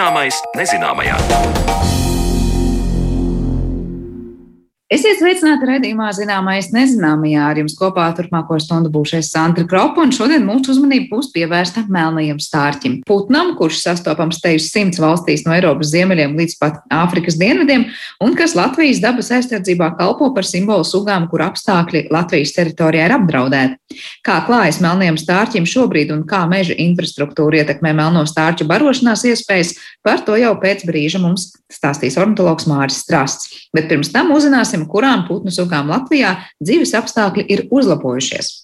Zināmais nezināmajā. Esiet sveicināti redzējumā, zināmais nezināmajā. Ar jums kopā turpmāko stundu būšu es Sandra Kropa, un šodien mūsu uzmanība būs pievērsta melnajam stārķim. Putnam, kurš sastopams te uz simts valstīs no Eiropas ziemeļiem līdz pat Āfrikas dienvidiem, un kas Latvijas dabas aizsardzībā kalpo par simbolu sugām, kur apstākļi Latvijas teritorijā ir apdraudēti. Kā klājas melnajam stārķim šobrīd un kā meža infrastruktūra ietekmē melno stārķu barošanās iespējas, par to jau pēc brīža mums stāstīs ornitologs Māris Strasts. Bet pirms tam uzzināsim, kurām putnu sugām Latvijā dzīves apstākļi ir uzlabojušies.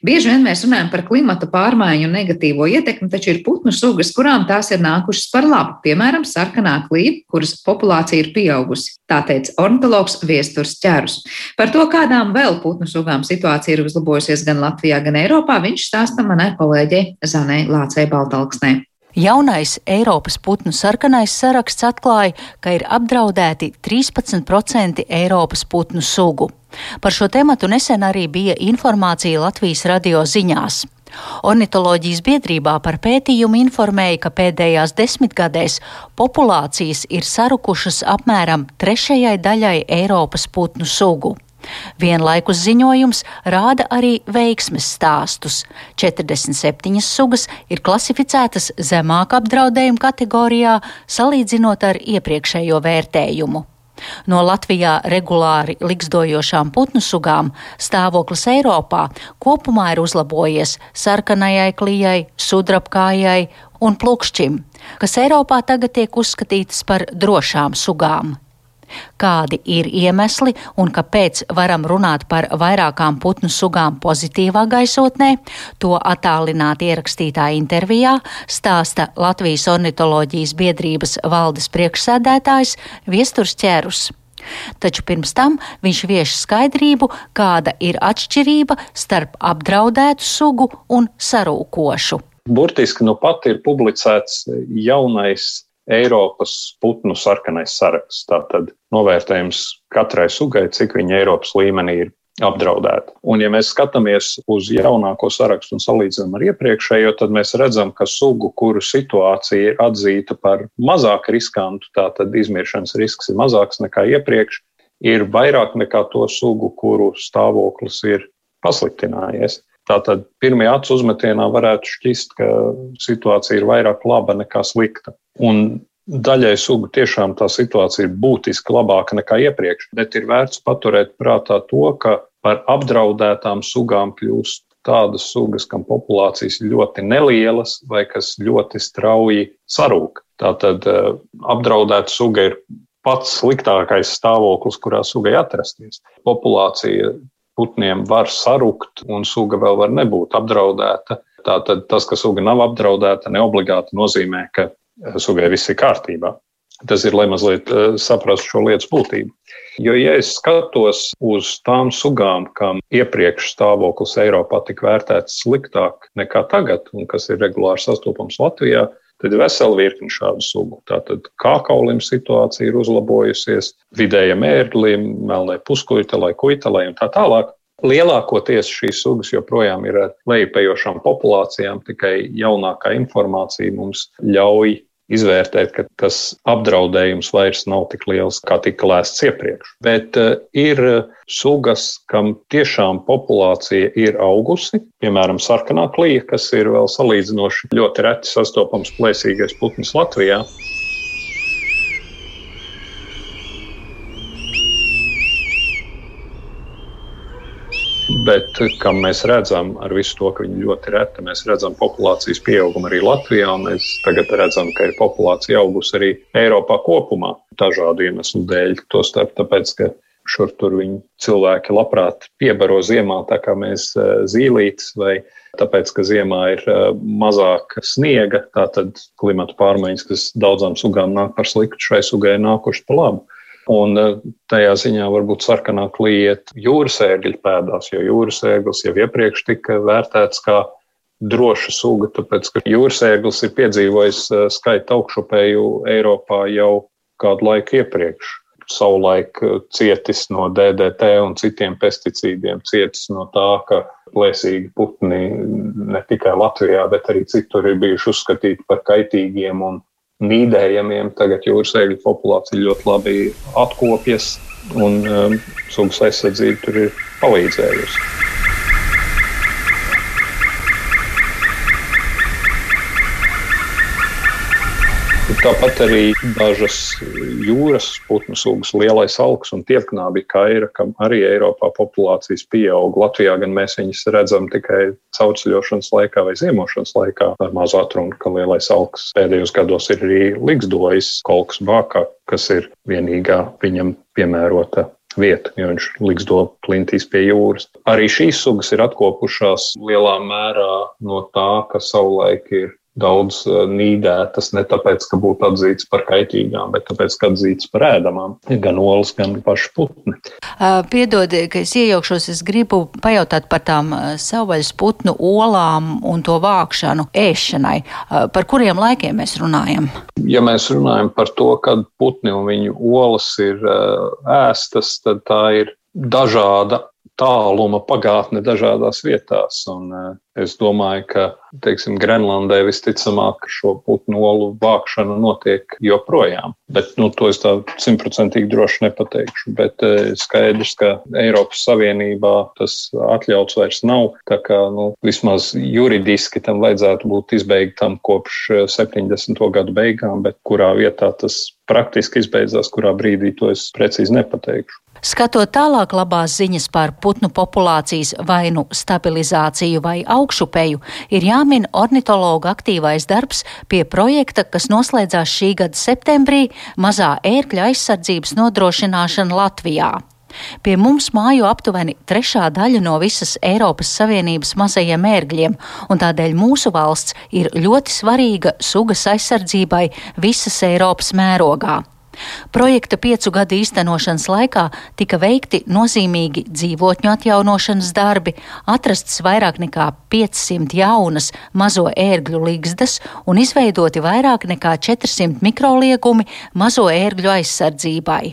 Bieži vien mēs runājam par klimata pārmaiņu negatīvo ietekmi, taču ir putnu sugas, kurām tās ir nākušas par labu. Piemēram, sarkanā klība, kuras populācija ir pieaugusi. Tā teica ornitologs Viesturs Čērus. Par to, kādām vēl putnu sugām situācija ir uzlabojusies gan Latvijā, gan Eiropā, viņš stāsta manai kolēģei Zanai Lācei Baltalksnē. Jaunais Eiropas putnu sarkanais saraksts atklāja, ka ir apdraudēti 13% Eiropas putnu sugu. Par šo tematu nesen arī bija informācija Latvijas radio ziņās. Ornitoloģijas biedrībā par pētījumu informēja, ka pēdējās desmitgadēs populācijas ir sarukušas apmēram trešajai daļai Eiropas putnu sugu. Vienlaikus ziņojums rāda arī veiksmes stāstus. 47 sugas ir klasificētas zemāk apdraudējuma kategorijā, salīdzinot ar iepriekšējo vērtējumu. No Latvijā regulāri likstojošām putnu sugām stāvoklis Eiropā kopumā ir uzlabojies sarkanajai klijai, sudrabkājai un plukšķim, kas Eiropā tagad tiek uzskatītas par drošām sugām kādi ir iemesli un kāpēc varam runāt par vairākām putnu sugām pozitīvā gaisotnē, to attālināti ierakstītā intervijā stāsta Latvijas ornitoloģijas biedrības valdes priekšsēdētājs Viesturs Ķērus. Taču pirms tam viņš vieš skaidrību, kāda ir atšķirība starp apdraudētu sugu un sarūkošu. Burtiski nu pat ir publicēts jaunais Eiropas putnu sarkanais saraksts. Tātad novērtējums katrai sugai, cik viņa Eiropas līmenī ir apdraudēta. Un, ja mēs skatāmies uz jaunāko sarakstu un salīdzinām ar iepriekšējo, tad mēs redzam, ka sugu, kuru situācija ir atzīta par mazāk riskantu, tātad izmiršanas risks ir mazāks nekā iepriekš, ir vairāk nekā to sugu, kuru stāvoklis ir pasliktinājies. Tātad pirmajā acu uzmetienā varētu šķist, ka situācija ir vairāk laba nekā slikta. Un daļai sugu tiešām tā situācija ir būtiski labāka nekā iepriekš, bet ir vērts paturēt prātā to, ka par apdraudētām sugām kļūst tādas sugas, kam populācijas ir ļoti nelielas vai kas ļoti strauji sarūk. Tātad eh, apdraudēta suga ir pats sliktākais stāvoklis, kurā sugai atrasties. Populācija putniem var sarukt, un suga vēl var nebūt apdraudēta. Tātad tas, ka suga nav apdraudēta, neobligāti nozīmē, ka sugai viss ir kārtībā. Tas ir, lai mazliet eh, saprastu šo lietas būtību. Jo, ja es skatos uz tām sugām, kam iepriekš stāvoklis Eiropā tika vērtēts sliktāk nekā tagad, un kas ir regulāri sastopams Latvijā, tad ir vesela virkni šādu sugu. Tātad kākaulim situācija ir uzlabojusies, vidējam ērglim, melnai puskuitelai, kuitelai un tā tālāk. Lielākoties šīs sugas joprojām ir ar lejupējošām populācijām, tikai jaunākā informācija mums ļauj izvērtēt, ka tas apdraudējums vairs nav tik liels, kā tika lēsts iepriekš. Bet uh, ir sugas, kam tiešām populācija ir augusi, piemēram, sarkanā klīja, kas ir vēl salīdzinoši ļoti reti sastopams plēsīgais putns Latvijā. Bet, kā mēs redzam, ar visu to, ka viņi ļoti reti, mēs redzam populācijas pieaugumu arī Latvijā. Mēs tagad redzam, ka ir populācija augusi arī Eiropā kopumā, dažādu iemeslu dēļ. Tostarp tāpēc, ka šur tur viņi cilvēki labprāt piebaro ziemā, tā kā mēs e, zīlītes, vai tāpēc, ka ziemā ir e, mazāk sniega, tātad klimata pārmaiņas, kas daudzām sugām nāk par sliktu, šai sugai nākuši pa labu. Un eh, tajā ziņā varbūt sarkanā kliet jūras ēgļu pēdās, jo jūras ēglis jau iepriekš tika vērtēts kā droša suga, tāpēc ka jūras ēglis ir piedzīvojis eh, skaita augšupēju Eiropā jau kādu laiku iepriekš. savulaik cietis no DDT un citiem pesticīdiem, cietis no tā, ka plēsīgi putni ne tikai Latvijā, bet arī citur ir bijuši uzskatīti par kaitīgiem un mīdējamiem. Tagad jūras eļļu populācija ļoti labi atkopjas un um, sugas aizsardzība tur ir palīdzējusi. Tāpat arī dažas jūras putnu sugas, lielais augs un tiepknābi kaira, kam arī Eiropā populācijas pieaug. Latvijā gan mēs viņus redzam tikai caurceļošanas laikā vai ziemošanas laikā. Ar mazu atrunu, ka lielais augs pēdējos gados ir arī liksdojis kolks bākā, kas ir vienīgā viņam piemērota vieta, jo viņš liksdo plintīs pie jūras. Arī šīs sugas ir atkopušās lielā mērā no tā, ka savulaik ir daudz eh, nīdētas ne tāpēc, ka būtu atzīts par kaitīgām, bet tāpēc, ka atzīts par ēdamām. Gan olas, gan paši putni. Piedod, ka es iejaukšos, es gribu pajautāt par tām savvaļas putnu olām un to vākšanu ēšanai. Par kuriem laikiem mēs runājam? Ja mēs runājam par to, kad putni un viņu olas ir ēstas, tad tā ir dažāda tāluma pagātne dažādās vietās. Un, uh, es domāju, ka teiksim, Grenlandē visticamāk šo putnu olu vākšana notiek joprojām. Bet nu, to es tā simtprocentīgi droši nepateikšu. Bet uh, skaidrs, ka Eiropas Savienībā tas atļauts vairs nav. Tā kā nu, vismaz juridiski tam vajadzētu būt izbeigtam kopš 70. Uh, gadu beigām, bet kurā vietā tas praktiski izbeidzās, kurā brīdī to es precīzi nepateikšu. Skatot tālāk labās ziņas par putnu populācijas vainu stabilizāciju vai augšupeju, ir jāmin ornitologa aktīvais darbs pie projekta, kas noslēdzās šī gada septembrī - mazā ērkļa aizsardzības nodrošināšana Latvijā. Pie mums mājo aptuveni trešā daļa no visas Eiropas Savienības mazajiem ērgļiem, un tādēļ mūsu valsts ir ļoti svarīga sugas aizsardzībai visas Eiropas mērogā. Projekta piecu gadu īstenošanas laikā tika veikti nozīmīgi dzīvotņu atjaunošanas darbi, atrastas vairāk nekā 500 jaunas mazo ērgļu līgzdas un izveidoti vairāk nekā 400 mikroliegumi mazo ērgļu aizsardzībai.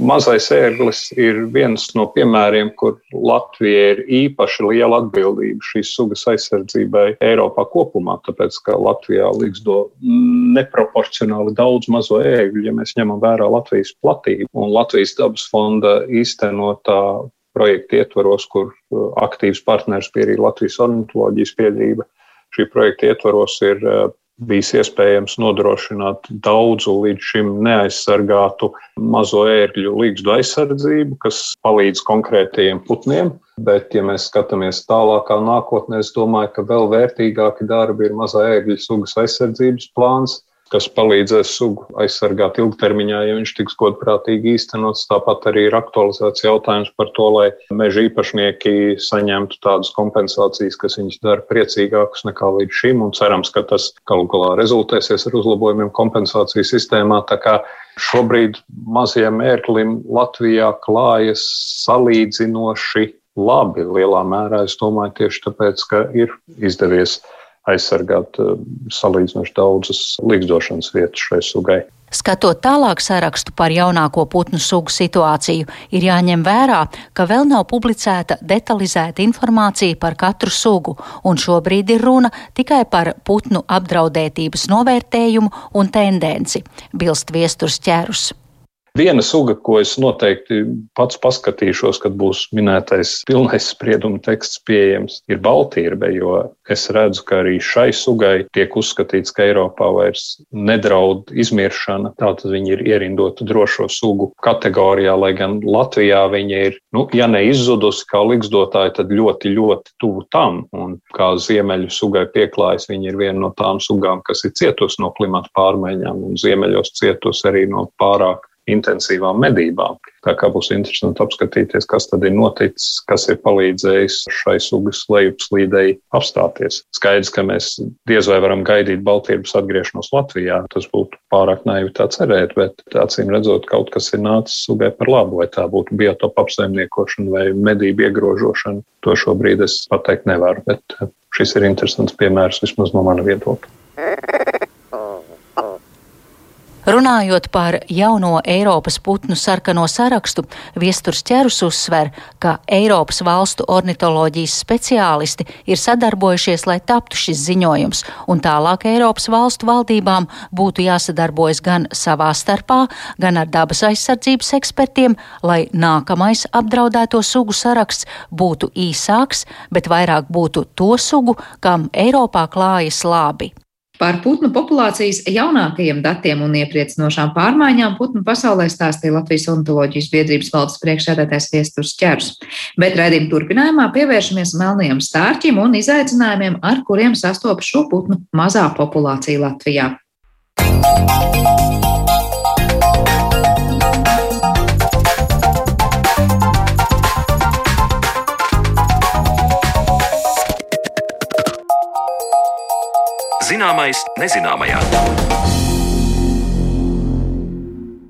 Mazais ērglis ir viens no piemēriem, kur Latvija ir īpaši liela atbildība šīs sugas aizsardzībai Eiropā kopumā, tāpēc ka Latvijā līdzdo neproporcionāli daudz mazo ērgļu, ja mēs ņemam vērā Latvijas platību un Latvijas dabas fonda īstenotā projekta ietvaros, kur uh, aktīvs partners bija arī Latvijas ornitoloģijas biedrība. Šī projekta ietvaros ir uh, bijis iespējams nodrošināt daudzu līdz šim neaizsargātu mazo ērgļu līgstu aizsardzību, kas palīdz konkrētajiem putniem. Bet, ja mēs skatāmies tālākā nākotnē, es domāju, ka vēl vērtīgāki darbi ir mazā ērgļu sugas aizsardzības plāns, kas palīdzēs sugu aizsargāt ilgtermiņā, ja viņš tiks godprātīgi īstenots. Tāpat arī ir aktualizēts jautājums par to, lai meža īpašnieki saņemtu tādas kompensācijas, kas viņus dara priecīgākus nekā līdz šim, un cerams, ka tas galu galā rezultēsies ar uzlabojumiem kompensāciju sistēmā. Šobrīd mazajam ērklim Latvijā klājas salīdzinoši labi lielā mērā. Es domāju, tieši tāpēc, ka ir izdevies aizsargāt eh, salīdzinoši daudzas līgzdošanas vietas šai sugai. Skatot tālāk sarakstu par jaunāko putnu sugu situāciju, ir jāņem vērā, ka vēl nav publicēta detalizēta informācija par katru sugu, un šobrīd ir runa tikai par putnu apdraudētības novērtējumu un tendenci, bilst viesturs ķērus. Viena suga, ko es noteikti pats paskatīšos, kad būs minētais pilnais sprieduma teksts pieejams, ir Baltīrbe, jo es redzu, ka arī šai sugai tiek uzskatīts, ka Eiropā vairs nedraud izmiršana. Tātad viņi ir ierindoti drošo sugu kategorijā, lai gan Latvijā viņi ir, nu, ja ne izzudusi kā liksdotāji, tad ļoti, ļoti tuvu tam. Un kā ziemeļu sugai pieklājas, viņi ir viena no tām sugām, kas ir cietusi no klimata pārmaiņām un ziemeļos cietusi arī no pārāk intensīvām medībām. Tā kā būs interesanti apskatīties, kas tad ir noticis, kas ir palīdzējis šai sugas lejupslīdēji apstāties. Skaidrs, ka mēs diez vai varam gaidīt Baltības atgriešanos Latvijā. Tas būtu pārāk naivi tā cerēt, bet acīm redzot, kaut kas ir nācis sugai par labu, vai tā būtu biotopa apsaimniekošana vai medību iegrožošana. To šobrīd es pateikt nevaru, bet šis ir interesants piemērs vismaz no mana viedokļa. Runājot par jauno Eiropas putnu sarkano sarakstu, Viesturs ķerus uzsver, ka Eiropas valstu ornitoloģijas speciālisti ir sadarbojušies, lai taptu šis ziņojums, un tālāk Eiropas valstu valdībām būtu jāsadarbojas gan savā starpā, gan ar dabas aizsardzības ekspertiem, lai nākamais apdraudēto sugu saraksts būtu īsāks, bet vairāk būtu to sugu, kam Eiropā klājas labi. Par putnu populācijas jaunākajiem datiem un iepriecinošām pārmaiņām putnu pasaulē stāstīja Latvijas ornitoloģijas biedrības valdes priekšsēdētājs Viesturs Čers. Bet raidījuma turpinājumā pievēršamies melnajam stārķim un izaicinājumiem, ar kuriem sastopas šo putnu mazā populācija Latvijā. Zināmais nezināmajā.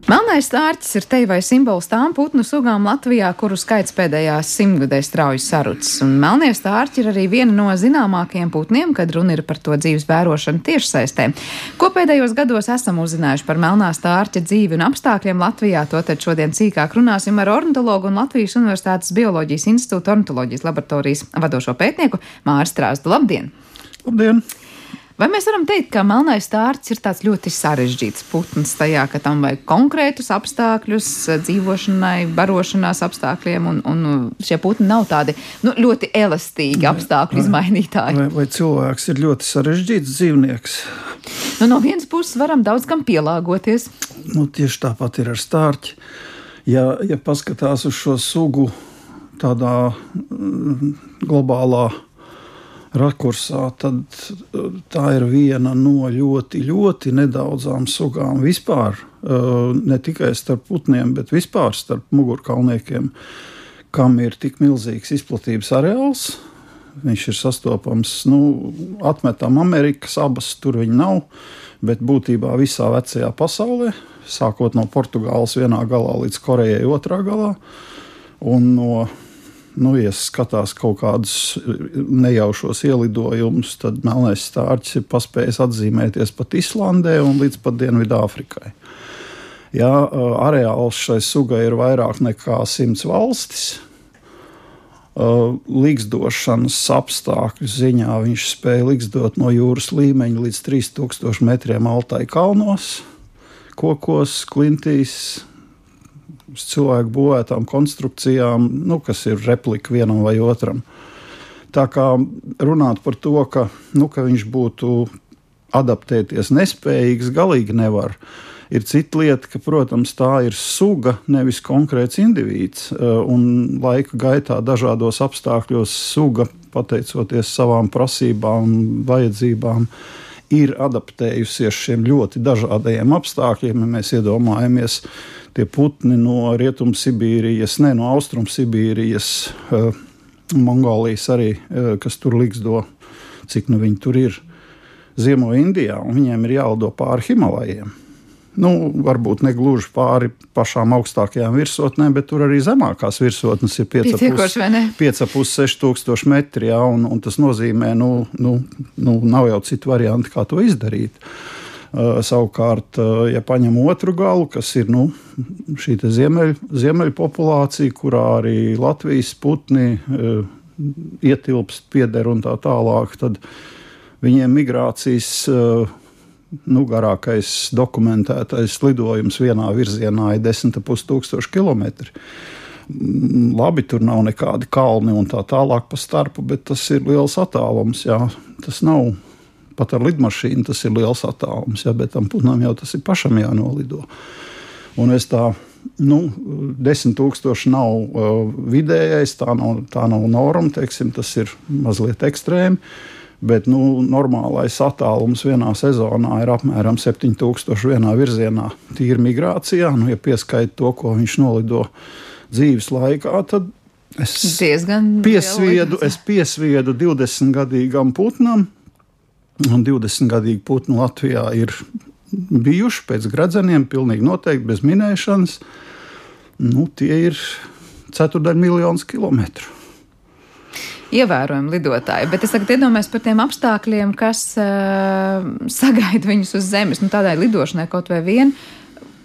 Melnais stārķis ir te vai simbols tām putnu sugām Latvijā, kuru skaits pēdējās simtgadēs strauji sarucis. Un melnie stārķi ir arī viena no zināmākajiem putniem, kad runa ir par to dzīves vērošanu tiešsaistē. Ko pēdējos gados esam uzzinājuši par melnā stārķa dzīvi un apstākļiem Latvijā, to tad šodien cīkāk runāsim ar ornitologu un Latvijas Universitātes Bioloģijas institūta ornitoloģijas laboratorijas vadošo pētnieku Māri Strāzdu. Labdien! Labdien! Vai mēs varam teikt, ka melnais stārķis ir tāds ļoti sarežģīts putns tajā, ka tam vajag konkrētus apstākļus dzīvošanai, barošanās apstākļiem, un, un šie putni nav tādi nu, ļoti elastīgi apstākļu izmainītāji? Vai, vai cilvēks ir ļoti sarežģīts dzīvnieks? Nu, no vienas puses varam daudz kam pielāgoties. Nu, tieši tāpat ir ar stārķi. Ja, ja paskatās uz šo sugu tādā mm, globālā rakursā, tad eh, tā ir viena no ļoti, ļoti nedaudzām sugām vispār. Eh, ne tikai starp putniem, bet vispār starp mugurkaulniekiem, kam ir tik milzīgs izplatības areāls. Viņš ir sastopams, nu, atmetam Amerikas abas, tur viņa nav, bet būtībā visā vecajā pasaulē, sākot no Portugāles vienā galā līdz Korejai otrā galā, un no nu, ja skatās kaut kādus nejaušos ielidojumus, tad melnais stārķis ir paspējis atzīmēties pat Islandē un līdz pat Dienvidāfrikai. Ja, areāls šai sugai ir vairāk nekā simts valstis. Līgsdošanas apstākļu ziņā viņš spēja līgsdot no jūras līmeņa līdz 3000 metriem Altai kalnos, kokos, klintīs, cilvēku būvētām konstrukcijām, nu, kas ir replika vienam vai otram. Tā kā runāt par to, ka, nu, ka viņš būtu adaptēties nespējīgs, galīgi nevar. Ir cita lieta, ka, protams, tā ir suga, nevis konkrēts indivīds. Eh, un laika gaitā, dažādos apstākļos, suga, pateicoties savām prasībām vajadzībām, ir adaptējusies šiem ļoti dažādiem apstākļiem. Ja mēs iedomājamies, tie putni no Rietumsibīrijas, ne no Austrumsibīrijas, uh, Mongolijas arī, uh, kas tur liksdo, cik nu viņi tur ir. Ziemo Indijā, un viņiem ir jālido pāri Himalajiem. Nu, varbūt ne gluži pāri pašām augstākajām virsotnēm, bet tur arī zemākās virsotnes ir 5,5-6 tūkstoši metri. Jā, un, un tas nozīmē, ka nu, nu, nu, nav jau citu variantu, kā to izdarīt. Uh, Uh, savukārt, uh, ja paņem otru galu, kas ir nu, šī ziemeļ, ziemeļu populācija, kurā arī Latvijas putni uh, ietilpst, pieder un tā tālāk, tad viņiem migrācijas nu, garākais dokumentētais lidojums vienā virzienā ir 10,5 tūkstoši. Mm, labi, tur nav nekādi kalni un tā tālāk pa starpu, bet tas ir liels attālums. Jā. Tas nav Pat ar lidmašīnu tas ir liels attālums, ja, bet tam putnam jau tas ir pašam jānolido. Un es tā nu, 10,000 nav uh, vidējais, tā nav, tā nav norma, teiksim, tas ir mazliet ekstrēmi. Bet nu, normālais attālums vienā sezonā ir apmēram 7000 vienā virzienā. Tīri migrācijā, nu, ja pieskaita to, ko viņš nolido dzīves laikā, tad es Diezgan piesviedu, es piesviedu 20-gadīgam putnam. Un 20-gadīgi putni Latvijā ir bijuši pēc gradzeniem, pilnīgi noteikti bez minēšanas. Nu, tie ir ceturdaļa miljonus kilometru. Ievērojami lidotāji, bet es tagad iedomājos par tiem apstākļiem, kas uh, sagaida viņus uz zemes. Nu, tādai lidošanai kaut vai vien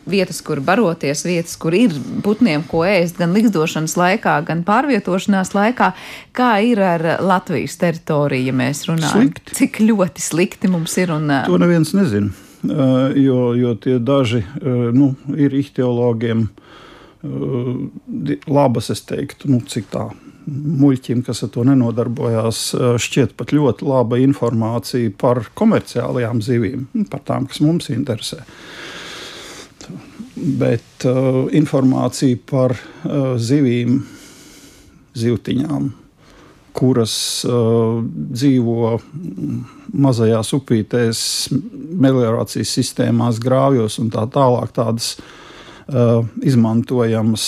vietas, kur baroties, vietas, kur ir putniem ko ēst, gan likstošanas laikā, gan pārvietošanās laikā. Kā ir ar Latvijas teritoriju, ja mēs runājam? Slikti. Cik ļoti slikti mums ir? Un, uh, To neviens nezina. Uh, jo, jo tie daži nu, ir ihtiologiem labas, es teiktu, nu, cik tā muļķim, kas ar to nenodarbojās, uh, šķiet pat ļoti laba informācija par komerciālajām zivīm, nu, par tām, kas mums interesē. Bet uh, informācija par uh, zivīm, zivtiņām, kuras uh, dzīvo mm, mazajās upītēs, meliorācijas sistēmās, grāvjos un tā tālāk, tādas uh, izmantojamas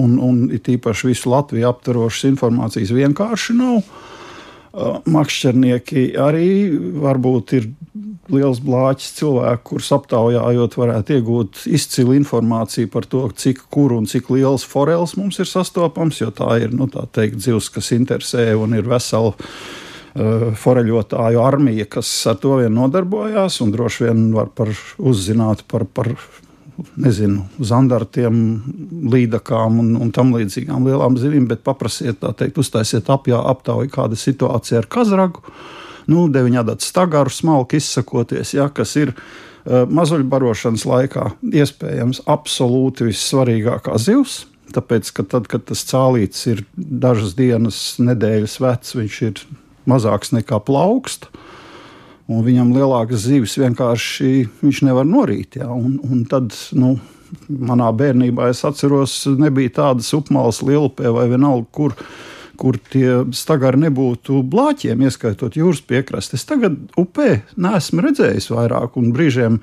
un, un it īpaši visu Latviju aptverošas informācijas vienkārši nav. Uh, Makšķernieki arī varbūt ir liels blāķis cilvēku, kurus aptaujājot, varētu iegūt izcilu informāciju par to, cik kur un cik liels forels mums ir sastopams, jo tā ir nu, tā teikt, zivs, kas interesē un ir vesela uh, foreļotāju armija, kas ar to vien nodarbojās un droši vien var par, uzzināt par, par nezinu, zandartiem, līdakām un, un tam līdzīgām lielām zivīm, bet paprasiet, tā teikt, uztaisiet apjā, aptauju, kāda situācija ar kazragu. Nu, deviņādāts stagaru smalki izsakoties, ja, kas ir uh, mazuļbarošanas laikā iespējams absolūti vissvarīgākā zivs. Tāpēc, ka tad, kad tas cālītis ir dažas dienas, nedēļas vecs, viņš ir mazāks nekā plauksts. Un viņam lielākas zivis vienkārši viņš nevar norīt. Ja? Un, un tad, nu, manā bērnībā es atceros, nebija tādas upmālas lielupē vai vienalga, kur, kur tie stagari nebūtu blāķiem, ieskaitot jūras piekrastes. Es tagad upē neesmu redzējis vairāk, un brīžiem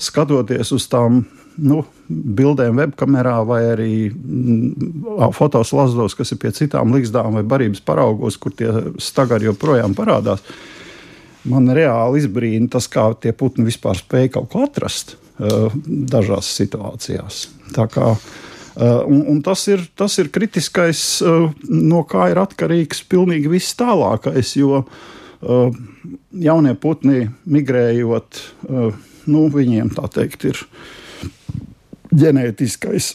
skatoties uz tām nu, bildēm, webkamerā vai arī mm, fotoslazdos, kas ir pie citām līgzdām vai barības paraugos, kur tie stagari joprojām parādās. Man reāli izbrīna tas, kā tie putni vispār spēja kaut ko atrast uh, dažās situācijās. Kā, uh, un, un tas, ir, tas ir kritiskais, uh, no kā ir atkarīgs pilnīgi viss tālākais. Jo jaunie putni migrējot, nu, viņiem tā teikt, ir ģenētiskais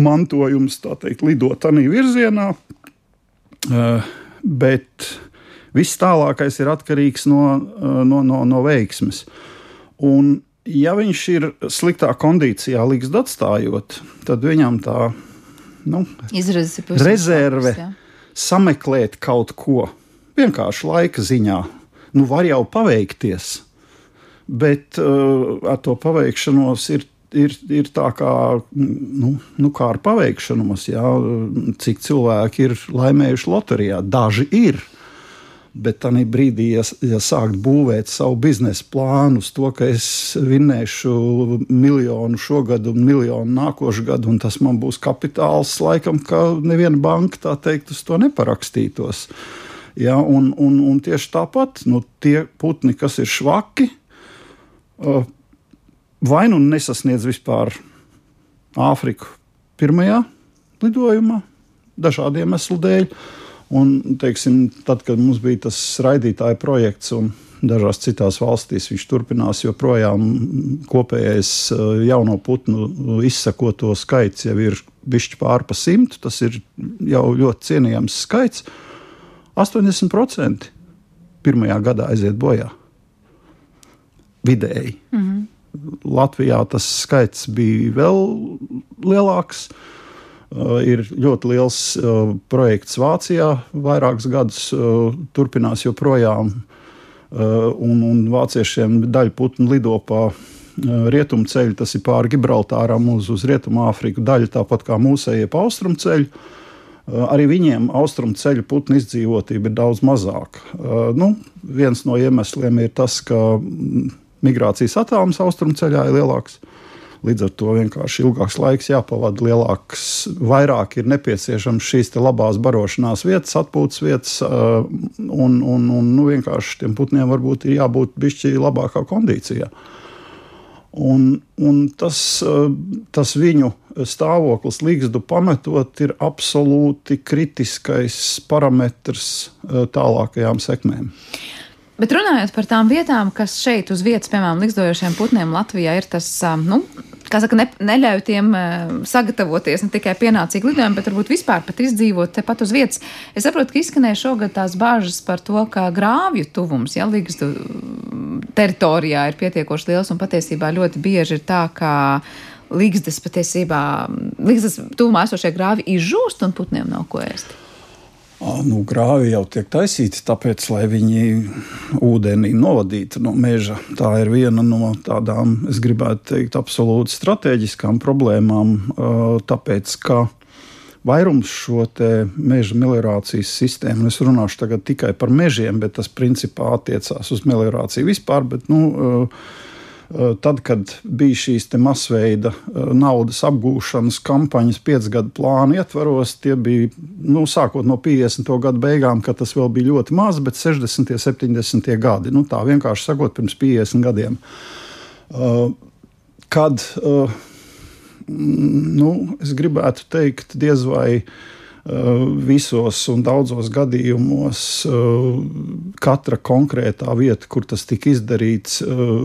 mantojums, tā teikt, lidot tādā virzienā. Bet viss tālākais ir atkarīgs no, uh, no, no, no veiksmes. Un, ja viņš ir sliktā kondīcijā, līdz atstājot, tad viņam tā nu, rezerve jā. sameklēt kaut ko vienkārši laika ziņā. Nu, var jau paveikties, bet uh, ar to paveikšanos ir, ir, ir tā kā, nu, nu, kā ar paveikšanos, jā, cik cilvēki ir laimējuši loterijā. Daži ir. Bet tajā brīdī, ja, ja sākt būvēt savu biznesa plānu, to, ka es vinnēšu miljonu šogad un miljonu nākošu gadu, un tas man būs kapitāls, laikam, ka neviena banka tā teikt uz to neparakstītos. Ja, un, un, un tieši tāpat nu, tie putni, kas ir švaki, vai nu nesasniedz vispār Āfriku pirmajā lidojumā, dažādiem iemeslu dēļ. Un, teiksim, tad, kad mums bija tas raidītāja projekts un dažās citās valstīs viņš turpinās, joprojām kopējais uh, jauno putnu izsakoto skaits jau ir bišķi pār pa simtu. Tas ir jau ļoti cienījams skaits. 80% pirmajā gadā aiziet bojā. Vidēji. Mm -hmm. Latvijā tas skaits bija vēl lielāks. Uh, ir ļoti liels uh, projekts Vācijā, vairākus gadus uh, turpinās joprojām. Uh, un, un vāciešiem daļa putnu lido pa uh, rietumu ceļu, tas ir pāri Gibraltāram uz, uz Rietumu Āfriku, daļa tāpat kā mūsējie pa austrumu ceļu. Arī viņiem austrumu ceļu putnu izdzīvotība ir daudz mazāka. Nu, viens no iemesliem ir tas, ka migrācijas attālums austrumu ceļā ir lielāks. Līdz ar to vienkārši ilgāks laiks jāpavada, lielāks, vairāk ir nepieciešams šīs labās barošanās vietas, atpūtas vietas, un, un, un nu, vienkārši tiem putniem varbūt ir jābūt bišķi labākā kondīcijā. Un, un tas, tas viņu stāvoklis līgstu pametot ir absolūti kritiskais parametrs tālākajām sekmēm. Bet runājot par tām vietām, kas šeit uz vietas, piemēram, likstojošiem putniem Latvijā, ir tas, nu, kā saka, ne, neļauj tiem sagatavoties ne tikai pienācīgi lidojumam, bet varbūt vispār pat izdzīvot tepat uz vietas. Es saprotu, ka izskanēja šogad tās bāžas par to, ka grāvju tuvums, ja likstu teritorijā ir pietiekoši liels un patiesībā ļoti bieži ir tā, ka līgstas patiesībā, līgstas tuvumā esošie grāvi izžūst un putniem nav ko ēst. Nu, grāvi jau tiek taisīti, tāpēc, lai viņi ūdenī novadītu no meža. Tā ir viena no tādām, es gribētu teikt, absolūti strateģiskām problēmām. Tāpēc, ka vairums šo meža meliorācijas sistēmu, es runāšu tikai par mežiem, bet tas principā attiecās uz meliorāciju vispār. Bet, nu, Eh, tad, kad bija šīs masveida eh, naudas apgūšanas kampaņas piecgadu plāna ietvaros, tie bija nu, sākot no 50. gadu beigām, kad tas vēl bija ļoti maz, bet 60. un 70. gadi. Nu, tā vienkārši sakot, pirms 50 gadiem. Eh, kad nu, es gribētu teikt, diez vai Eh, visos un daudzos gadījumos eh, katra konkrētā vieta, kur tas tika izdarīts, eh,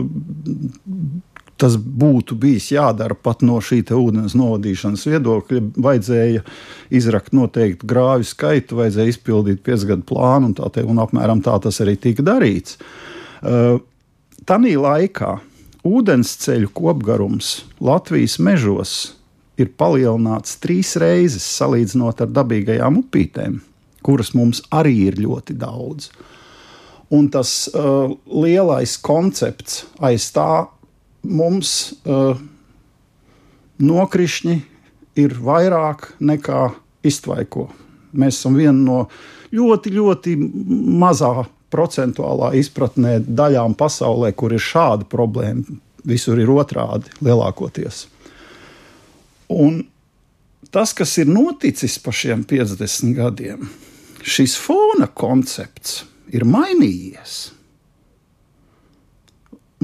tas būtu bijis jādara pat no šī ūdens novadīšanas viedokļa. Vajadzēja izrakt noteiktu grāvju skaitu, vajadzēja izpildīt piecgadu plānu, un, te, un apmēram tā tas arī tika darīts. Tanī laikā ūdensceļu kopgarums Latvijas mežos ir palielināts trīs reizes salīdzinot ar dabīgajām upītēm, kuras mums arī ir ļoti daudz. Un tas uh, lielais koncepts aiz tā mums uh, nokrišņi ir vairāk nekā iztvaiko. Mēs esam viena no ļoti, ļoti mazā procentuālā izpratnē daļām pasaulē, kur ir šāda problēma. Visur ir otrādi lielākoties. Un tas, kas ir noticis pa šiem 50 gadiem, šis fona koncepts ir mainījies.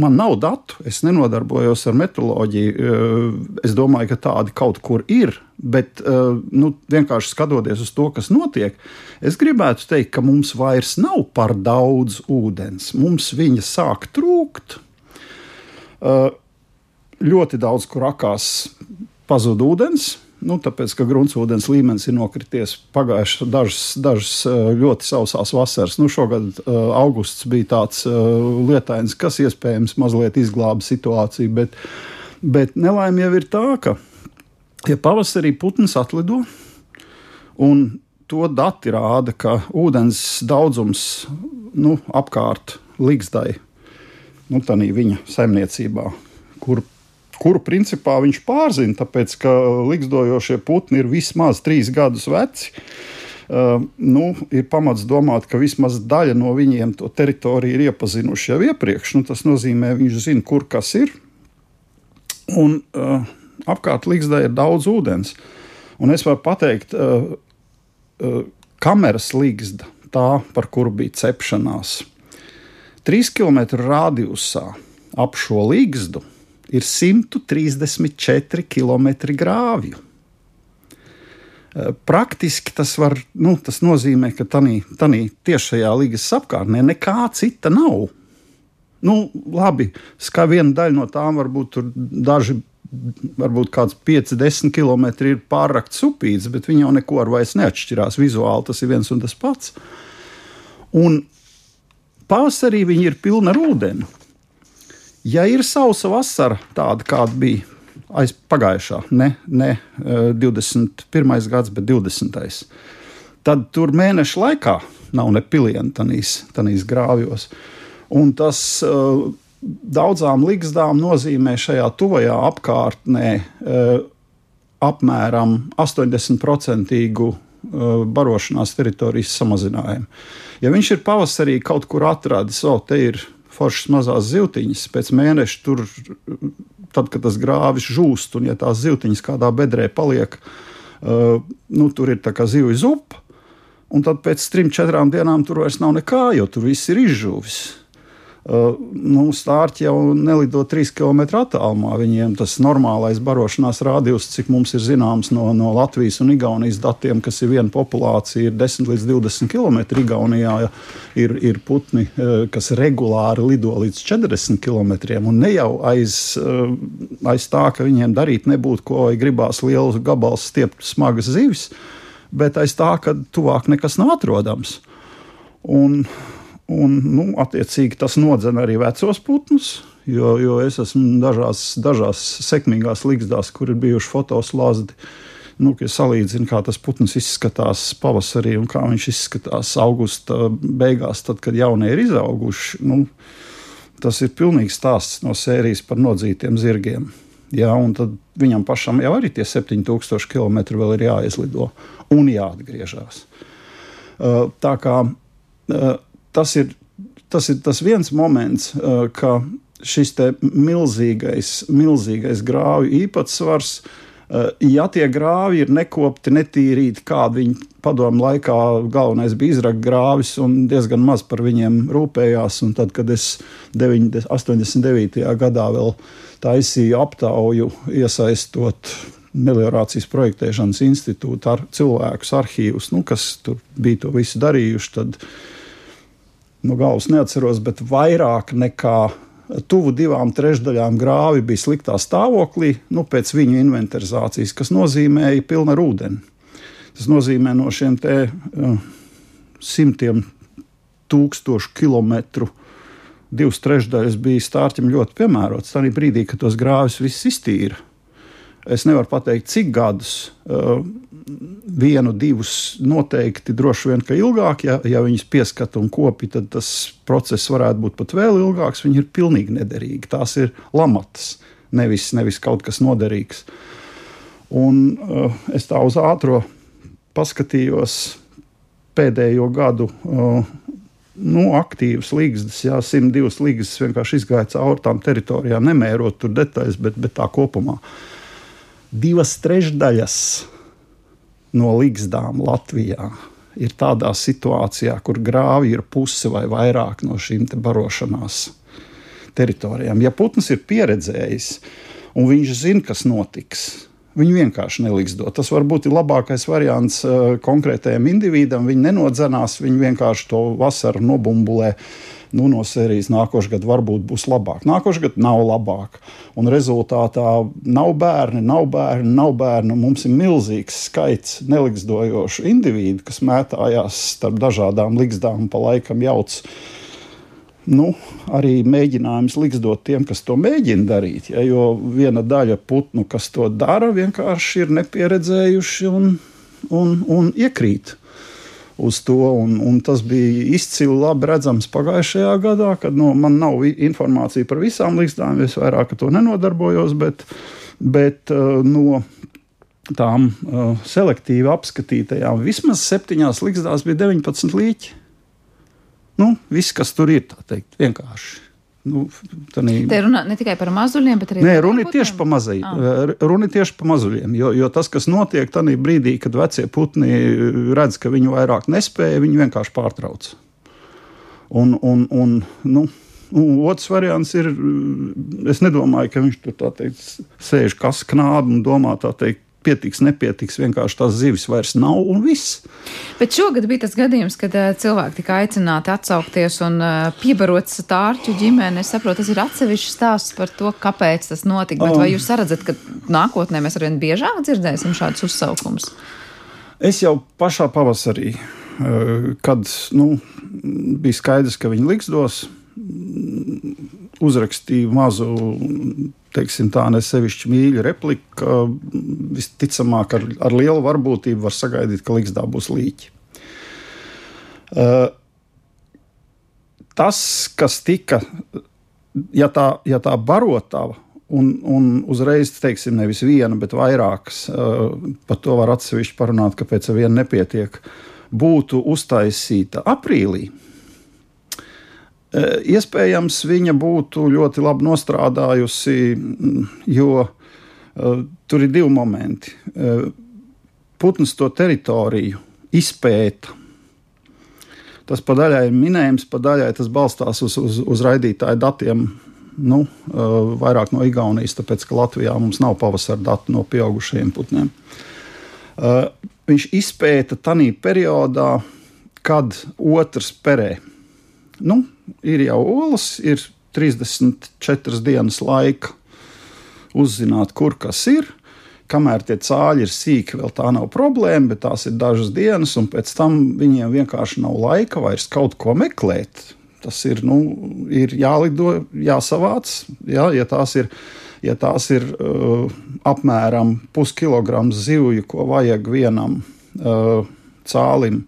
Man nav datu, es nenodarbojos ar metroloģiju. Eh, es domāju, ka tādi kaut kur ir, bet eh, nu, vienkārši skatoties uz to, kas notiek, es gribētu teikt, ka mums vairs nav par daudz ūdens. Mums viņa sāk trūkt. Eh, ļoti daudz kur akās pazuda ūdens. Nu, tāpēc, ka gruntsvudens līmenis ir nokrities pagājušas dažas, dažas eh, ļoti sausās vasaras. Nu, šogad uh, augusts bija tāds uh, lietains, kas iespējams mazliet izglāba situāciju, bet, bet nelaime jau ir tā, ka ja pavasarī putns atlido un to dati rāda, ka ūdens daudzums nu, apkārt Ligzdai, nu, tā viņa saimniecībā, kur kuru principā viņš pārzina, tāpēc ka likstojošie putni ir vismaz trīs gadus veci. Uh, nu, ir pamats domāt, ka vismaz daļa no viņiem to teritoriju ir iepazinuši jau iepriekš. Nu, tas nozīmē, ka viņš zina, kur kas ir. Un uh, apkārt Ligzdai ir daudz ūdens. Un es varu pateikt, uh, uh, kameras Ligzda, tā par kuru bija cepšanās, trīs km radiusā ap šo Ligzdu ir 134 km grāvju. Eh, praktiski tas, var, nu, tas nozīmē, ka tādā tiešajā līgas apkārtnē nekā cita nav. Nu, labi, kā viena daļa no tām varbūt tur daži, varbūt kāds 5, 10 km ir pārrakts upīts, bet viņi jau neko ar vairs neatšķirās. Vizuāli tas ir viens un tas pats. Un pavasarī viņi ir pilni ar ūdeni. Ja ir sausa vasara, tāda kāda bija aiz pagājušā, ne, ne 21. Eh, gads, bet 20. tad tur mēneša laikā nav ne piliena tanīs grāvjos. Un tas uh, daudzām ligzdām nozīmē šajā tuvajā apkārtnē uh, apmēram 80% barošanās teritorijas samazinājumu. Ja viņš ir pavasarī kaut kur atradis, o, te ir foršas mazās zivtiņas, pēc mēneša tur, tad, kad tas grāvis žūst, un ja tās zivtiņas kādā bedrē paliek, uh, nu, tur ir tā kā zivju zupa, un tad pēc trim, četrām dienām tur vairs nav nekā, jo tur viss ir izžuvis. Uh, nu, stārķi jau nelido 3 km attālumā. Viņiem tas normālais barošanās rādījums, cik mums ir zināms no, no Latvijas un Igaunijas datiem, kas ir viena populācija, ir 10 līdz 20 km. Igaunijā ir, ir putni, uh, kas regulāri lido līdz 40 km. Un ne jau aiz, uh, aiz tā, ka viņiem darīt nebūtu ko, vai gribās lielu gabalu stiept smagas zivis, bet aiz tā, ka tuvāk nekas nav atrodams. Un, Un, nu, attiecīgi tas nodzena arī vecos putnus, jo, jo es esmu dažās, dažās sekmīgās līgzdās, kur ir bijuši fotoslāzdi. Nu, ja salīdzinu, kā tas putns izskatās pavasarī un kā viņš izskatās augusta beigās, tad, kad jaunie ir izauguši, nu, tas ir pilnīgs stāsts no sērijas par nodzītiem zirgiem. Jā, un tad viņam pašam jau arī tie 7000 km vēl ir jāizlido un jāatgriežas. Tā kā tas ir, tas ir tas viens moments, uh, ka šis milzīgais, milzīgais grāvju īpatsvars, uh, ja tie grāvi ir nekopti, netīrīti, kādi viņi padomu laikā galvenais bija izrakt grāvis un diezgan maz par viņiem rūpējās. Un tad, kad es 9, 89. gadā vēl taisīju aptauju, iesaistot meliorācijas projektēšanas institūtu ar cilvēkus, arhīvus, nu, kas tur bija to visu darījuši, tad no galvas neatceros, bet vairāk nekā tuvu divām trešdaļām grāvi bija sliktā stāvoklī, nu, pēc viņu inventarizācijas, kas nozīmēja pilnu ar ūdeni. Tas nozīmē no šiem te, uh, simtiem tūkstošu kilometru. Divas trešdaļas bija stārķim ļoti piemērots. Tā brīdī, kad tos grāvis viss iztīra. Es nevaru pateikt, cik gadus. Uh, vienu, divus noteikti droši vien, ka ilgāk, ja, ja viņas pieskata un kopi, tad tas process varētu būt pat vēl ilgāks. Viņi ir pilnīgi nederīgi. Tās ir lamatas, nevis, nevis kaut kas noderīgs. Un uh, es tā uz ātro paskatījos pēdējo gadu. Uh, Nu, aktīvas līgas, jā, 102 līgas vienkārši izgāja cauri tām teritorijām, nemērot tur detaļas, bet, bet tā kopumā. Divas trešdaļas no līgzdām Latvijā ir tādā situācijā, kur grāvi ir puse vai vairāk no šīm barošanās teritorijām. Ja putns ir pieredzējis un viņš zina, kas notiks, Viņu vienkārši neliks dot. Tas varbūt ir labākais variants uh, konkrētajam individam. Viņi nenodzenās, viņi vienkārši to vasaru nobumbulē. Nu, no sērijas nākošais gads varbūt būs labāk. Nākošais gads nav labāk. Un rezultātā nav bērni, nav bērni, nav bērni. Mums ir milzīgs skaits neliksdojošu individu, kas mētājās starp dažādām likstām pa laikam jauc nu, arī mēģinājums liksdot tiem, kas to mēģina darīt. Ja, jo viena daļa putnu, kas to dara, vienkārši ir nepieredzējuši un, un, un iekrīt. Uz to, un, un tas bija izcili labi redzams pagājušajā gadā, kad nu, man nav informācija par visām līgstām. Es vairāk ar to nenodarbojos, bet, bet uh, no tām uh, selektīvi apskatītajām vismaz septiņās līgstās bija 19 līķi. Nu, viss, kas tur ir, tā teikt, vienkārši. Nu, tanī... Te runā ne tikai par mazuļiem, bet arī Nē, runa ir tieši par mazajiem. Ah. Runa ir tieši par mazuļiem. Jo, jo tas, kas notiek tajā brīdī, kad vecie putni redz, ka viņi vairāk nespēja, viņi vienkārši pārtrauc. Un, un, un, nu, Un otrs variants ir, es nedomāju, ka viņš tur teikt, sēž kā sknābi un domā, tā teikt, pietiks, nepietiks, vienkārši tās zivis vairs nav un viss. Bet šogad bija tas gadījums, kad uh, cilvēki tika aicināti atsaukties un uh, piebarot stārķu ģimeni. Es saprotu, tas ir atsevišķs stāsts par to, kāpēc tas notika. Bet um, vai jūs redzat, ka nākotnē mēs arvien biežāk dzirdēsim šādus uzsaukumus? Es jau pašā pavasarī, uh, kad nu, bija skaidrs, ka viņi liks dos, uzrakstīju mazu teiksim, tā nesevišķi mīļa replika. Visticamāk, ar, ar lielu varbūtību var sagaidīt, ka Ligzdā būs līķi. Uh, tas, kas tika, ja tā, ja tā barotava un, un uzreiz, teiksim, nevis viena, bet vairākas, par to var atsevišķi parunāt, kāpēc ar vienu nepietiek, būtu uztaisīta aprīlī, iespējams, viņa būtu ļoti labi nostrādājusi, jo tur ir divi momenti. Putns to teritoriju izpēta. Tas pa daļai ir minējums, pa daļai tas balstās uz, uz, uz raidītāju datiem nu, vairāk no Igaunijas, tāpēc ka Latvijā mums nav pavasara datu no pieaugušajiem putniem. Viņš izpēta tajā periodā, kad otrs perē. Nu, ir jau olas, ir 34 dienas laika uzzināt, kur kas ir. Kamēr tie cāļi ir sīki, vēl tā nav problēma, bet tās ir dažas dienas, un pēc tam viņiem vienkārši nav laika vairs kaut ko meklēt. Tas ir, nu, ir jālido, jāsavāc. Jā, ja tās ir, ja tās ir uh, apmēram puskilograms zivju, ko vajag vienam uh, cālim,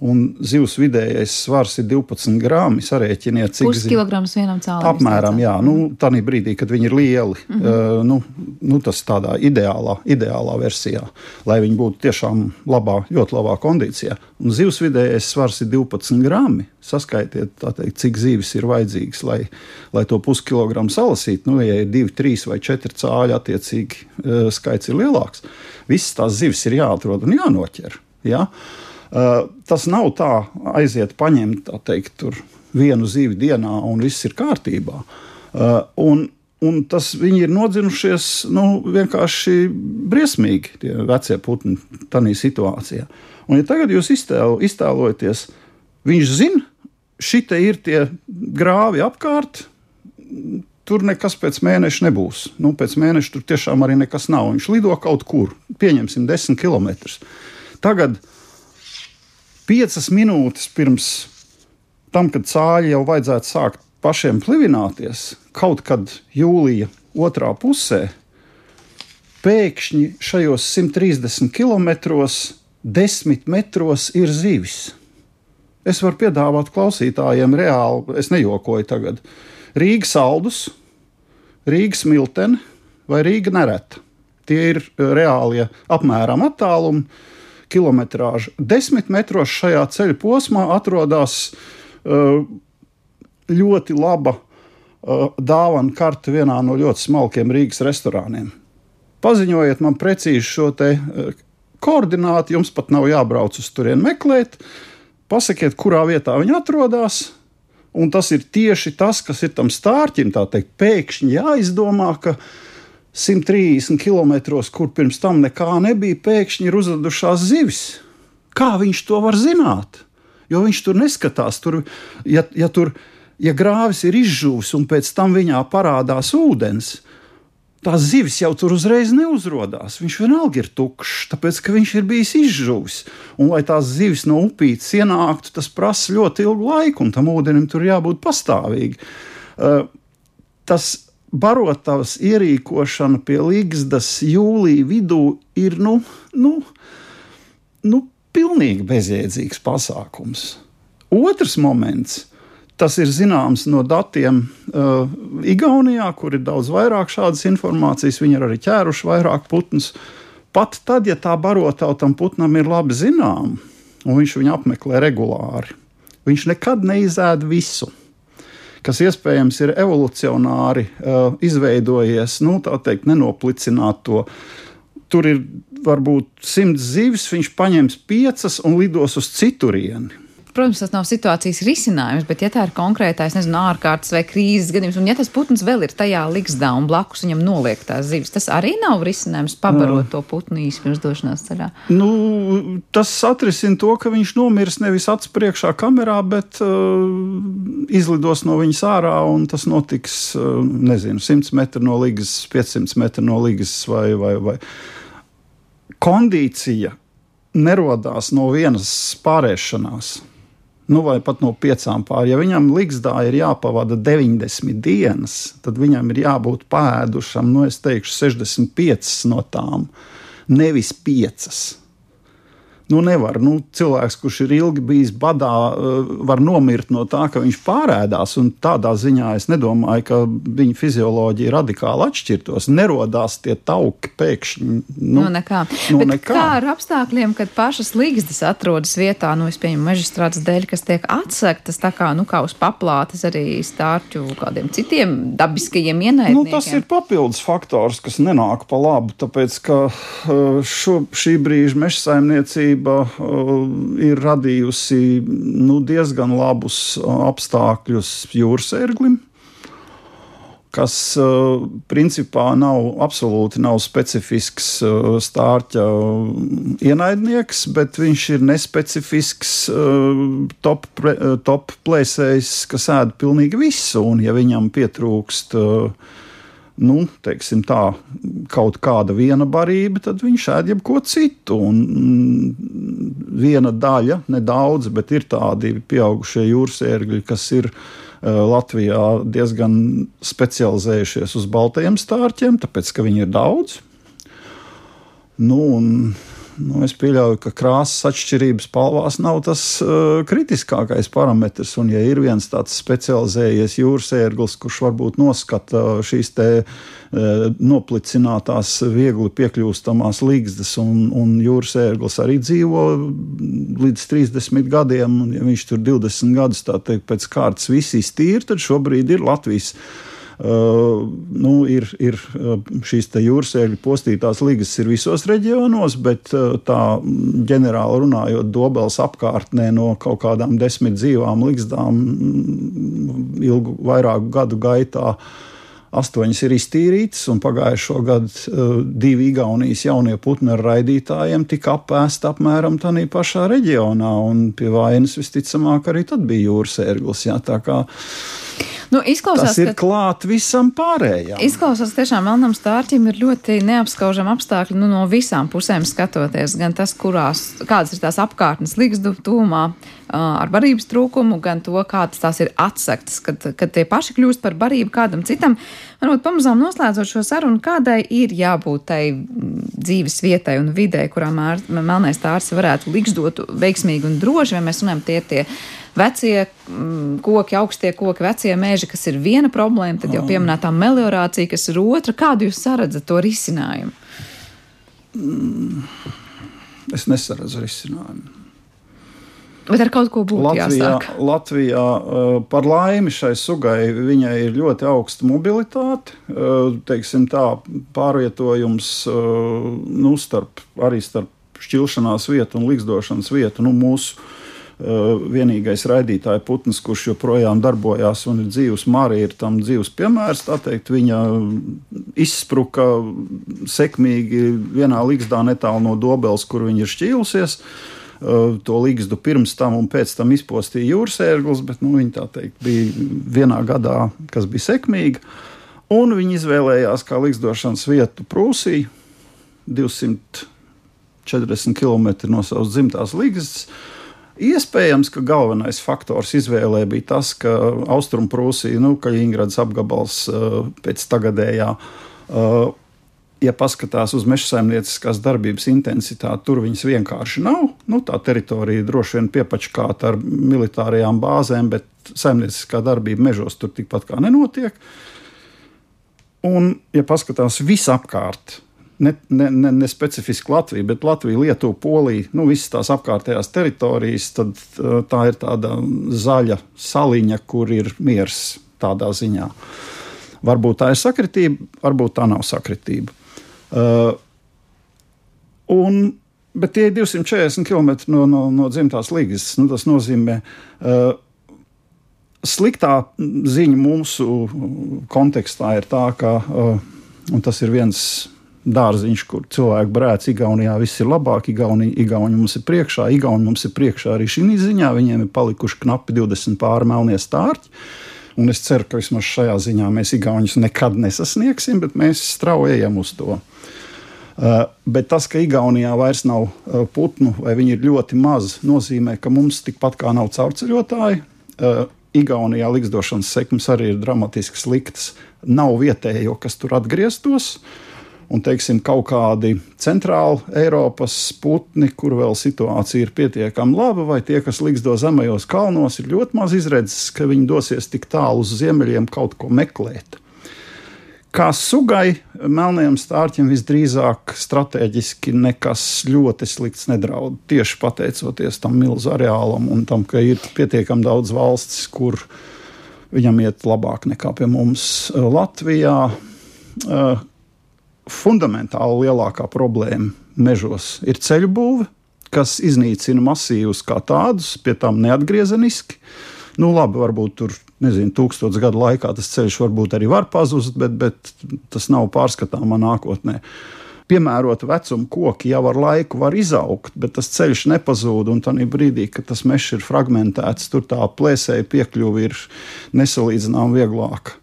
un zivs vidējais svars ir 12 gramu. Sarēķiniet, cik puskilograms vienam cēlonim. Apmēram, jā, nu, tā brīdī, kad viņi ir lieli. Mm -hmm. uh, nu, nu, tas tādā ideālā, ideālā versijā, lai viņi būtu tiešām labā, ļoti labā kondīcijā. Un zivs vidējais svars ir 12 gramu. Saskaitiet, teikt, cik zivis ir vajadzīgs, lai, lai to puskilogramu salasītu. Nu, ja ir 2, 3 vai 4 cāļi, attiecīgi uh, skaits ir lielāks. Visas tās zivis ir jāatrod un jānoķer. Ja? Uh, tas nav tā, aiziet, paņemt teikt, vienu zīvi dienā un viss ir kārtībā. Uh, un, un tas viņi ir nodzinušies nu, vienkārši briesmīgi, tie vecie putni, tādā situācijā. Un, ja tagad jūs iztēlo, iztēlojaties, viņš zina, šitie ir tie grāvi apkārt. Tur nekas pēc mēneša nebūs. Nu, pēc mēneša tur tiešām arī nekas nav. Viņš lido kaut kur, pieņemsim, 10 km. Tagad uh, piecas minūtes pirms tam, kad cāļi jau vajadzētu sākt pašiem plivināties, kaut kad jūlija otrā pusē, pēkšņi šajos 130 km, 10 metros ir zivis. Es varu piedāvāt klausītājiem reāli, es nejokoju tagad, Rīgas saldus, Rīgas milteni vai Rīga nereta. Tie ir reālie apmēram attālumi kilometrāžu. Desmit metros šajā ceļa posmā atrodas uh, ļoti laba uh, dāvana karte vienā no ļoti smalkiem Rīgas restorāniem. Paziņojiet man precīzi šo te uh, koordināti, jums pat nav jābrauc uz turieni meklēt. Pasakiet, kurā vietā viņi atrodas. Un tas ir tieši tas, kas ir tam stārķim, tā teikt, pēkšņi jāizdomā, ka viņa 130 km, kur pirms tam nekā nebija, pēkšņi ir uzradušās zivis. Kā viņš to var zināt? Jo viņš tur neskatās. Tur, ja, ja, tur, ja grāvis ir izžuvis un pēc tam viņā parādās ūdens, tās zivis jau tur uzreiz neuzrodās. Viņš vienalga ir tukšs, tāpēc ka viņš ir bijis izžuvis. Un, lai tās zivis no upītes ienāktu, tas prasa ļoti ilgu laiku, un tam ūdenim tur jābūt pastāvīgi. Uh, tas barotavas ierīkošana pie Ligzdas jūlijā vidū ir nu, nu, nu, pilnīgi bezjēdzīgs pasākums. Otrs moments. Tas ir zināms no datiem uh, Igaunijā, kur ir daudz vairāk šādas informācijas. Viņi ir arī ķēruši vairāk putnus. Pat tad, ja tā barotava tam putnam ir labi zināma, un viņš viņu apmeklē regulāri, viņš nekad neizēd visu kas iespējams ir evolucionāri uh, izveidojies, nu, tā teikt, nenoplicināt to. Tur ir varbūt simts zivis, viņš paņems piecas un lidos uz citurieni. Protams, tas nav situācijas risinājums, bet, ja tā ir konkrētais, nezinu, ārkārtas vai krīzes gadījums, un ja tas putns vēl ir tajā liksdā un blakus viņam noliek tās zivis, tas arī nav risinājums pabarot to putnu īsi pirms došanās ceļā. Nu, tas atrisina to, ka viņš nomirs nevis acu priekšā kamerā, bet uh, izlidos no viņas ārā, un tas notiks, uh, nezinu, 100 metru no līgas, 500 metru no līgas vai, vai, vai. Kondīcija nerodās no vienas pārēšanās nu, vai pat no piecām pāri. Ja viņam Ligzdā ir jāpavada 90 dienas, tad viņam ir jābūt pēdušam, nu, es teikšu, 65 no tām, nevis 5. Nu, nevar. Nu, cilvēks, kurš ir ilgi bijis badā, eh, var nomirt no tā, ka viņš pārēdās. Tādā ziņā es nedomāju, ka viņa fizioloģija radikāli atšķirtos. Nerodās tie tauki pēkšņi. Nu, no nekā. No nekā. Kā ar apstākļiem, kad pašas līgstas atrodas vietā, nu, es pieņemu, mežstrādes dēļ, kas tiek atsektas, tā kā, nu, kā uz paplātes arī stārķu kādiem citiem dabiskajiem ienaidniekiem? Nu, tas ir papildus faktors, kas nenāk pa labu, tāpēc, ka eh, šo, šī brīža meža saimniecība uh, ir radījusi nu, diezgan labus uh, apstākļus jūras ērglim kas uh, principā nav absolūti nav specifisks stārķa ienaidnieks, bet viņš ir nespecifisks top, top plēsējs, kas ēd pilnīgi visu, un ja viņam pietrūkst uh, nu, teiksim, tā, kaut kāda viena barība, tad viņš ēd jebko citu. Un mm, viena daļa, nedaudz, bet ir tādi pieaugušie jūras ērgļi, kas ir uh, Latvijā diezgan specializējušies uz baltajiem stārķiem, tāpēc ka viņi ir daudz. Nu, un, Nu, es pieļauju, ka krāsas atšķirības palvās nav tas uh, kritiskākais parametrs. Un, ja ir viens tāds specializējies jūras ērglis, kurš varbūt noskata šīs te uh, noplicinātās, viegli piekļūstamās līgstas, un, un jūras ērglis arī dzīvo līdz 30 gadiem, un ja viņš tur 20 gadus teikt, pēc kārtas viss iztīra, tad šobrīd ir Latvijas nu, ir, ir uh, šīs jūras ēļu postītās līgas ir visos reģionos, bet uh, tā ģenerāli runājot, dobels apkārtnē no kaut kādām desmit dzīvām līgstām mm, ilgu vairāku gadu gaitā. Astoņas ir iztīrītas, un pagājušo gadu uh, divi Igaunijas jaunie putni ar raidītājiem tika apēsti apmēram tādā pašā reģionā. Pie vainas visticamāk arī tad bija jūras ērglis. Jā, Nu, izklausās, Tas ir ka, klāt visam pārējām. Izklausās, tiešām melnam stārķim ir ļoti neapskaužami apstākļi nu, no visām pusēm skatoties. Gan tas, kurās, kādas ir tās apkārtnes līgstu tūmā ar barības trūkumu, gan to, kādas tās ir atsektas, kad, kad tie paši kļūst par barību kādam citam. Varbūt pamazām noslēdzot šo sarunu, kādai ir jābūt tai dzīves vietai un vidē, kurā melnais stārts varētu līgzdot veiksmīgi un droši, vai mēs runājam tie tie vecie mm, koki, augstie koki, vecie meži, kas ir viena problēma, tad jau pieminētā meliorācija, kas ir otra. Kādu jūs saredzat to risinājumu? Mm, es nesaredzu risinājumu. Bet ar kaut ko būtu Latvijā, jāsāk. Latvijā uh, par laimi šai sugai viņai ir ļoti augsta mobilitāte. Uh, teiksim tā, pārvietojums uh, nu, starp, arī starp šķilšanās vietu un līgzdošanas vietu. Nu, mūsu Eh, vienīgais raidītāja putns, kurš joprojām darbojās un ir dzīves, Marija ir tam dzīves piemērs. Teikt, viņa izspruka sekmīgi vienā līgzdā netālu no Dobeles, kur viņa ir šķīlusies. Eh, to līgstu pirms tam un pēc tam izpostīja jūras ērglis, bet nu, viņa teikt, bija vienā gadā, kas bija sekmīga. Un viņi izvēlējās kā līgzdošanas vietu Prūsiju, 240 km no savas dzimtās līgstas. Iespējams, ka galvenais faktors izvēlē bija tas, ka Austrumprūsija, nu, Kaļiņgrads apgabals eh, pēc tagadējā, eh, ja paskatās uz meža saimnieciskās darbības intensitāti, tur viņas vienkārši nav. Nu, tā teritorija droši vien piepačkāta ar militārajām bāzēm, bet saimnieciskā darbība mežos tur tikpat kā nenotiek. Un, ja paskatās visapkārt, ne, ne, ne, ne specifiski Latvija, bet Latvija, Lietuva, Polija, nu, visas tās apkārtējās teritorijas, tad uh, tā ir tāda zaļa saliņa, kur ir miers tādā ziņā. Varbūt tā ir sakritība, varbūt tā nav sakritība. Uh, un, bet tie ir 240 km no, no, no dzimtās līgas. Nu, tas nozīmē, uh, sliktā ziņa mūsu kontekstā ir tā, ka, uh, un tas ir viens dārziņš, kur cilvēki brēc. Igaunijā viss ir labāk, Igauni, Igauni mums ir priekšā, Igauni mums ir priekšā arī šī ziņā. Viņiem ir palikuši knapi 20 pāri melnie stārķi. Un es ceru, ka vismaz šajā ziņā mēs Igaunus nekad nesasniegsim, bet mēs straujam uz to. Uh, bet tas, ka Igaunijā vairs nav uh, putnu vai viņi ir ļoti maz, nozīmē, ka mums tikpat kā nav caurceļotāji. Uh, Igaunijā likstošanas sekmes arī ir dramatiski sliktas. Nav vietējo, kas tur atgrieztos. Uh, un teiksim, kaut kādi centrāli Eiropas putni, kur vēl situācija ir pietiekami laba, vai tie, kas ligzdo zemajos kalnos, ir ļoti maz izredzes, ka viņi dosies tik tālu uz ziemeļiem kaut ko meklēt. Kā sugai, melnajam stārķim visdrīzāk strateģiski nekas ļoti slikts nedraud. Tieši pateicoties tam milzu areālam un tam, ka ir pietiekami daudz valstis, kur viņam iet labāk nekā pie mums Latvijā. Fundamentāli lielākā problēma mežos ir ceļu būve, kas iznīcina masīvus kā tādus, pie tam neatgriezeniski. Nu, labi, varbūt tur, nezinu, tūkstotis gadu laikā tas ceļš varbūt arī var pazust, bet, bet tas nav pārskatāmā nākotnē. Piemērota vecuma koki jau ar laiku var izaugt, bet tas ceļš nepazūd. Un tādā brīdī, kad tas mežs ir fragmentēts, tur tā plēsēja piekļuve ir nesalīdzināmāk vieglāka.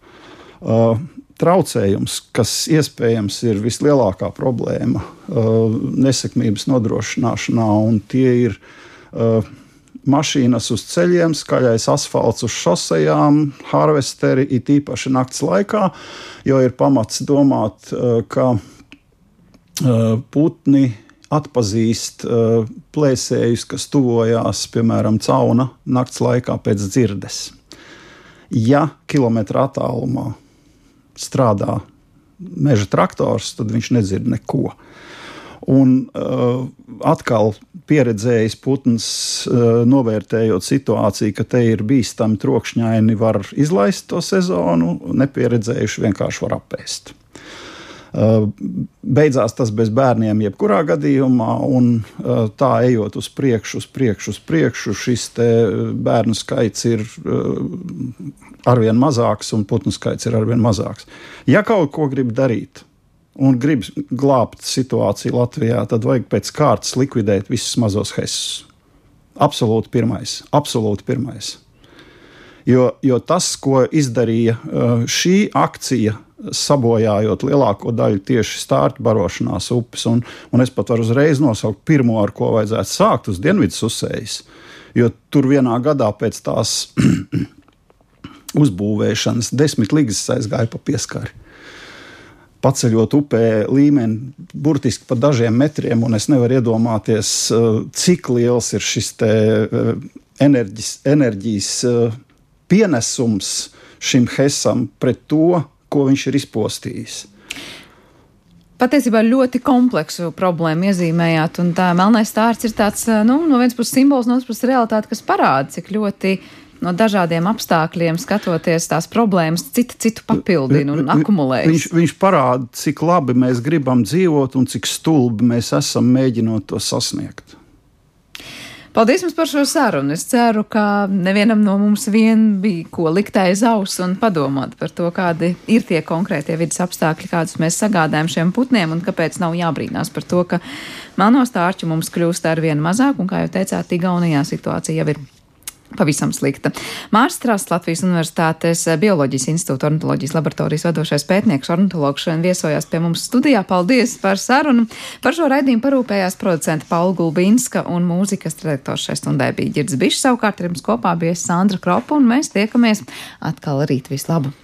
Uh, traucējums, kas iespējams ir vislielākā problēma uh, nesekmības nodrošināšanā, un tie ir uh, mašīnas uz ceļiem, skaļais asfalts uz šosejām, harvesteri it īpaši naktas laikā, jo ir pamats domāt, uh, ka putni atpazīst plēsējus, kas tuvojās, piemēram, cauna naktas laikā pēc dzirdes. Ja kilometra attālumā strādā meža traktors, tad viņš nedzird neko. Un uh, atkal pieredzējis putns, uh, novērtējot situāciju, ka te ir bīstami trokšņaini, var izlaist to sezonu, nepieredzējuši vienkārši var apēst. Uh, beidzās tas bez bērniem, jebkurā gadījumā, un uh, tā ejot uz priekšu, uz priekšu, uz priekšu, šis bērnu skaits ir uh, arvien mazāks un putnu skaits ir arvien mazāks. Ja kaut ko grib darīt un grib glābt situāciju Latvijā, tad vajag pēc kārtas likvidēt visus mazos hesus. Absolūti pirmais, absolūti pirmais. Jo, jo tas, ko izdarīja uh, šī akcija, sabojājot lielāko daļu tieši stārta barošanās upes, un, un es pat varu uzreiz nosaukt pirmo, ar ko vajadzētu sākt uz dienvidu susējas, jo tur vienā gadā pēc tās uzbūvēšanas desmit līgas aizgāja pa pieskari. Paceļot upē līmeni burtiski pa dažiem metriem, un es nevaru iedomāties, eh, cik liels ir šis eh, enerģis, enerģijas eh, pienesums šim Hesam pret to, ko viņš ir izpostījis. Patiesībā ļoti kompleksu problēmu iezīmējāt, un tā melnais stāsts ir tāds, nu, no vienas puses simbols, no otras puses realitāte, kas parāda, cik ļoti no dažādiem apstākļiem skatoties tās problēmas, citu, citu papildina un akumulē. Viņš, viņš parāda, cik labi mēs gribam dzīvot un cik stulbi mēs esam mēģinot to sasniegt. Paldies jums par šo sarunu. Es ceru, ka nevienam no mums vien bija ko likt aiz auss un padomāt par to, kādi ir tie konkrētie vidas apstākļi, kādus mēs sagādājam šiem putniem un kāpēc nav jābrīnās par to, ka melno stārķu mums kļūst ar vien mazāk un, kā jau teicāt, Igaunijā situācija jau ir Pavisam slikta. Mārs Strāsts, Latvijas Universitātes Bioloģijas institūta ornitoloģijas laboratorijas vadošais pētnieks, ornitologs šodien viesojās pie mums studijā. Paldies par sarunu. Par šo raidījumu parūpējās producenta Paula Gulbinska un mūzikas redaktors šai stundai bija Girds Bišs. Savukārt ar jums kopā bija Sandra Kropa un mēs tiekamies atkal rīt. Vislabāk!